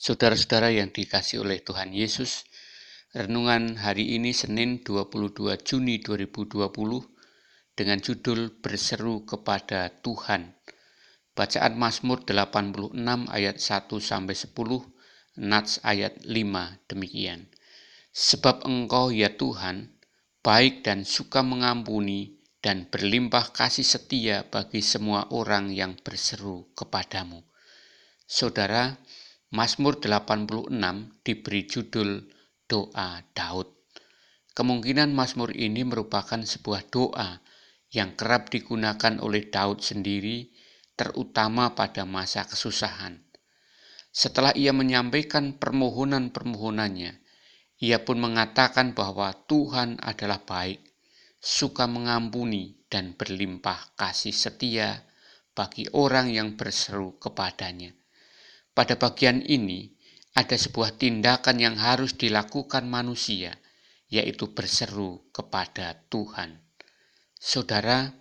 Saudara-saudara yang dikasih oleh Tuhan Yesus, renungan hari ini Senin 22 Juni 2020 dengan judul Berseru kepada Tuhan. Bacaan Mazmur 86 ayat 1 sampai 10, Nats ayat 5 demikian. Sebab Engkau ya Tuhan baik dan suka mengampuni dan berlimpah kasih setia bagi semua orang yang berseru kepadamu. Saudara, Mazmur 86 diberi judul Doa Daud. Kemungkinan Mazmur ini merupakan sebuah doa yang kerap digunakan oleh Daud sendiri, terutama pada masa kesusahan. Setelah ia menyampaikan permohonan-permohonannya, ia pun mengatakan bahwa Tuhan adalah baik, suka mengampuni, dan berlimpah kasih setia bagi orang yang berseru kepadanya. Pada bagian ini, ada sebuah tindakan yang harus dilakukan manusia, yaitu berseru kepada Tuhan. Saudara,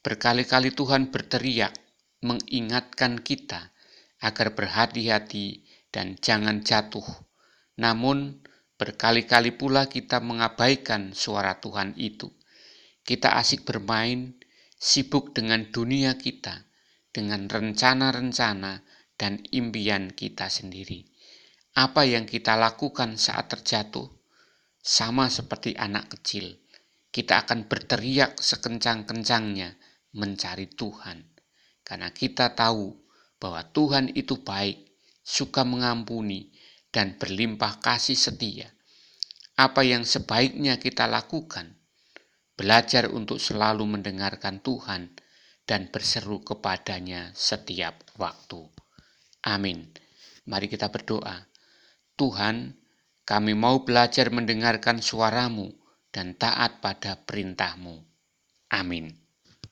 berkali-kali Tuhan berteriak, mengingatkan kita agar berhati-hati dan jangan jatuh. Namun, berkali-kali pula kita mengabaikan suara Tuhan itu. Kita asik bermain, sibuk dengan dunia kita, dengan rencana-rencana dan impian kita sendiri. Apa yang kita lakukan saat terjatuh sama seperti anak kecil. Kita akan berteriak sekencang-kencangnya mencari Tuhan, karena kita tahu bahwa Tuhan itu baik, suka mengampuni, dan berlimpah kasih setia. Apa yang sebaiknya kita lakukan? Belajar untuk selalu mendengarkan Tuhan dan berseru kepadanya setiap waktu. Amin. Mari kita berdoa. Tuhan, kami mau belajar mendengarkan suaramu dan taat pada perintahmu. Amin.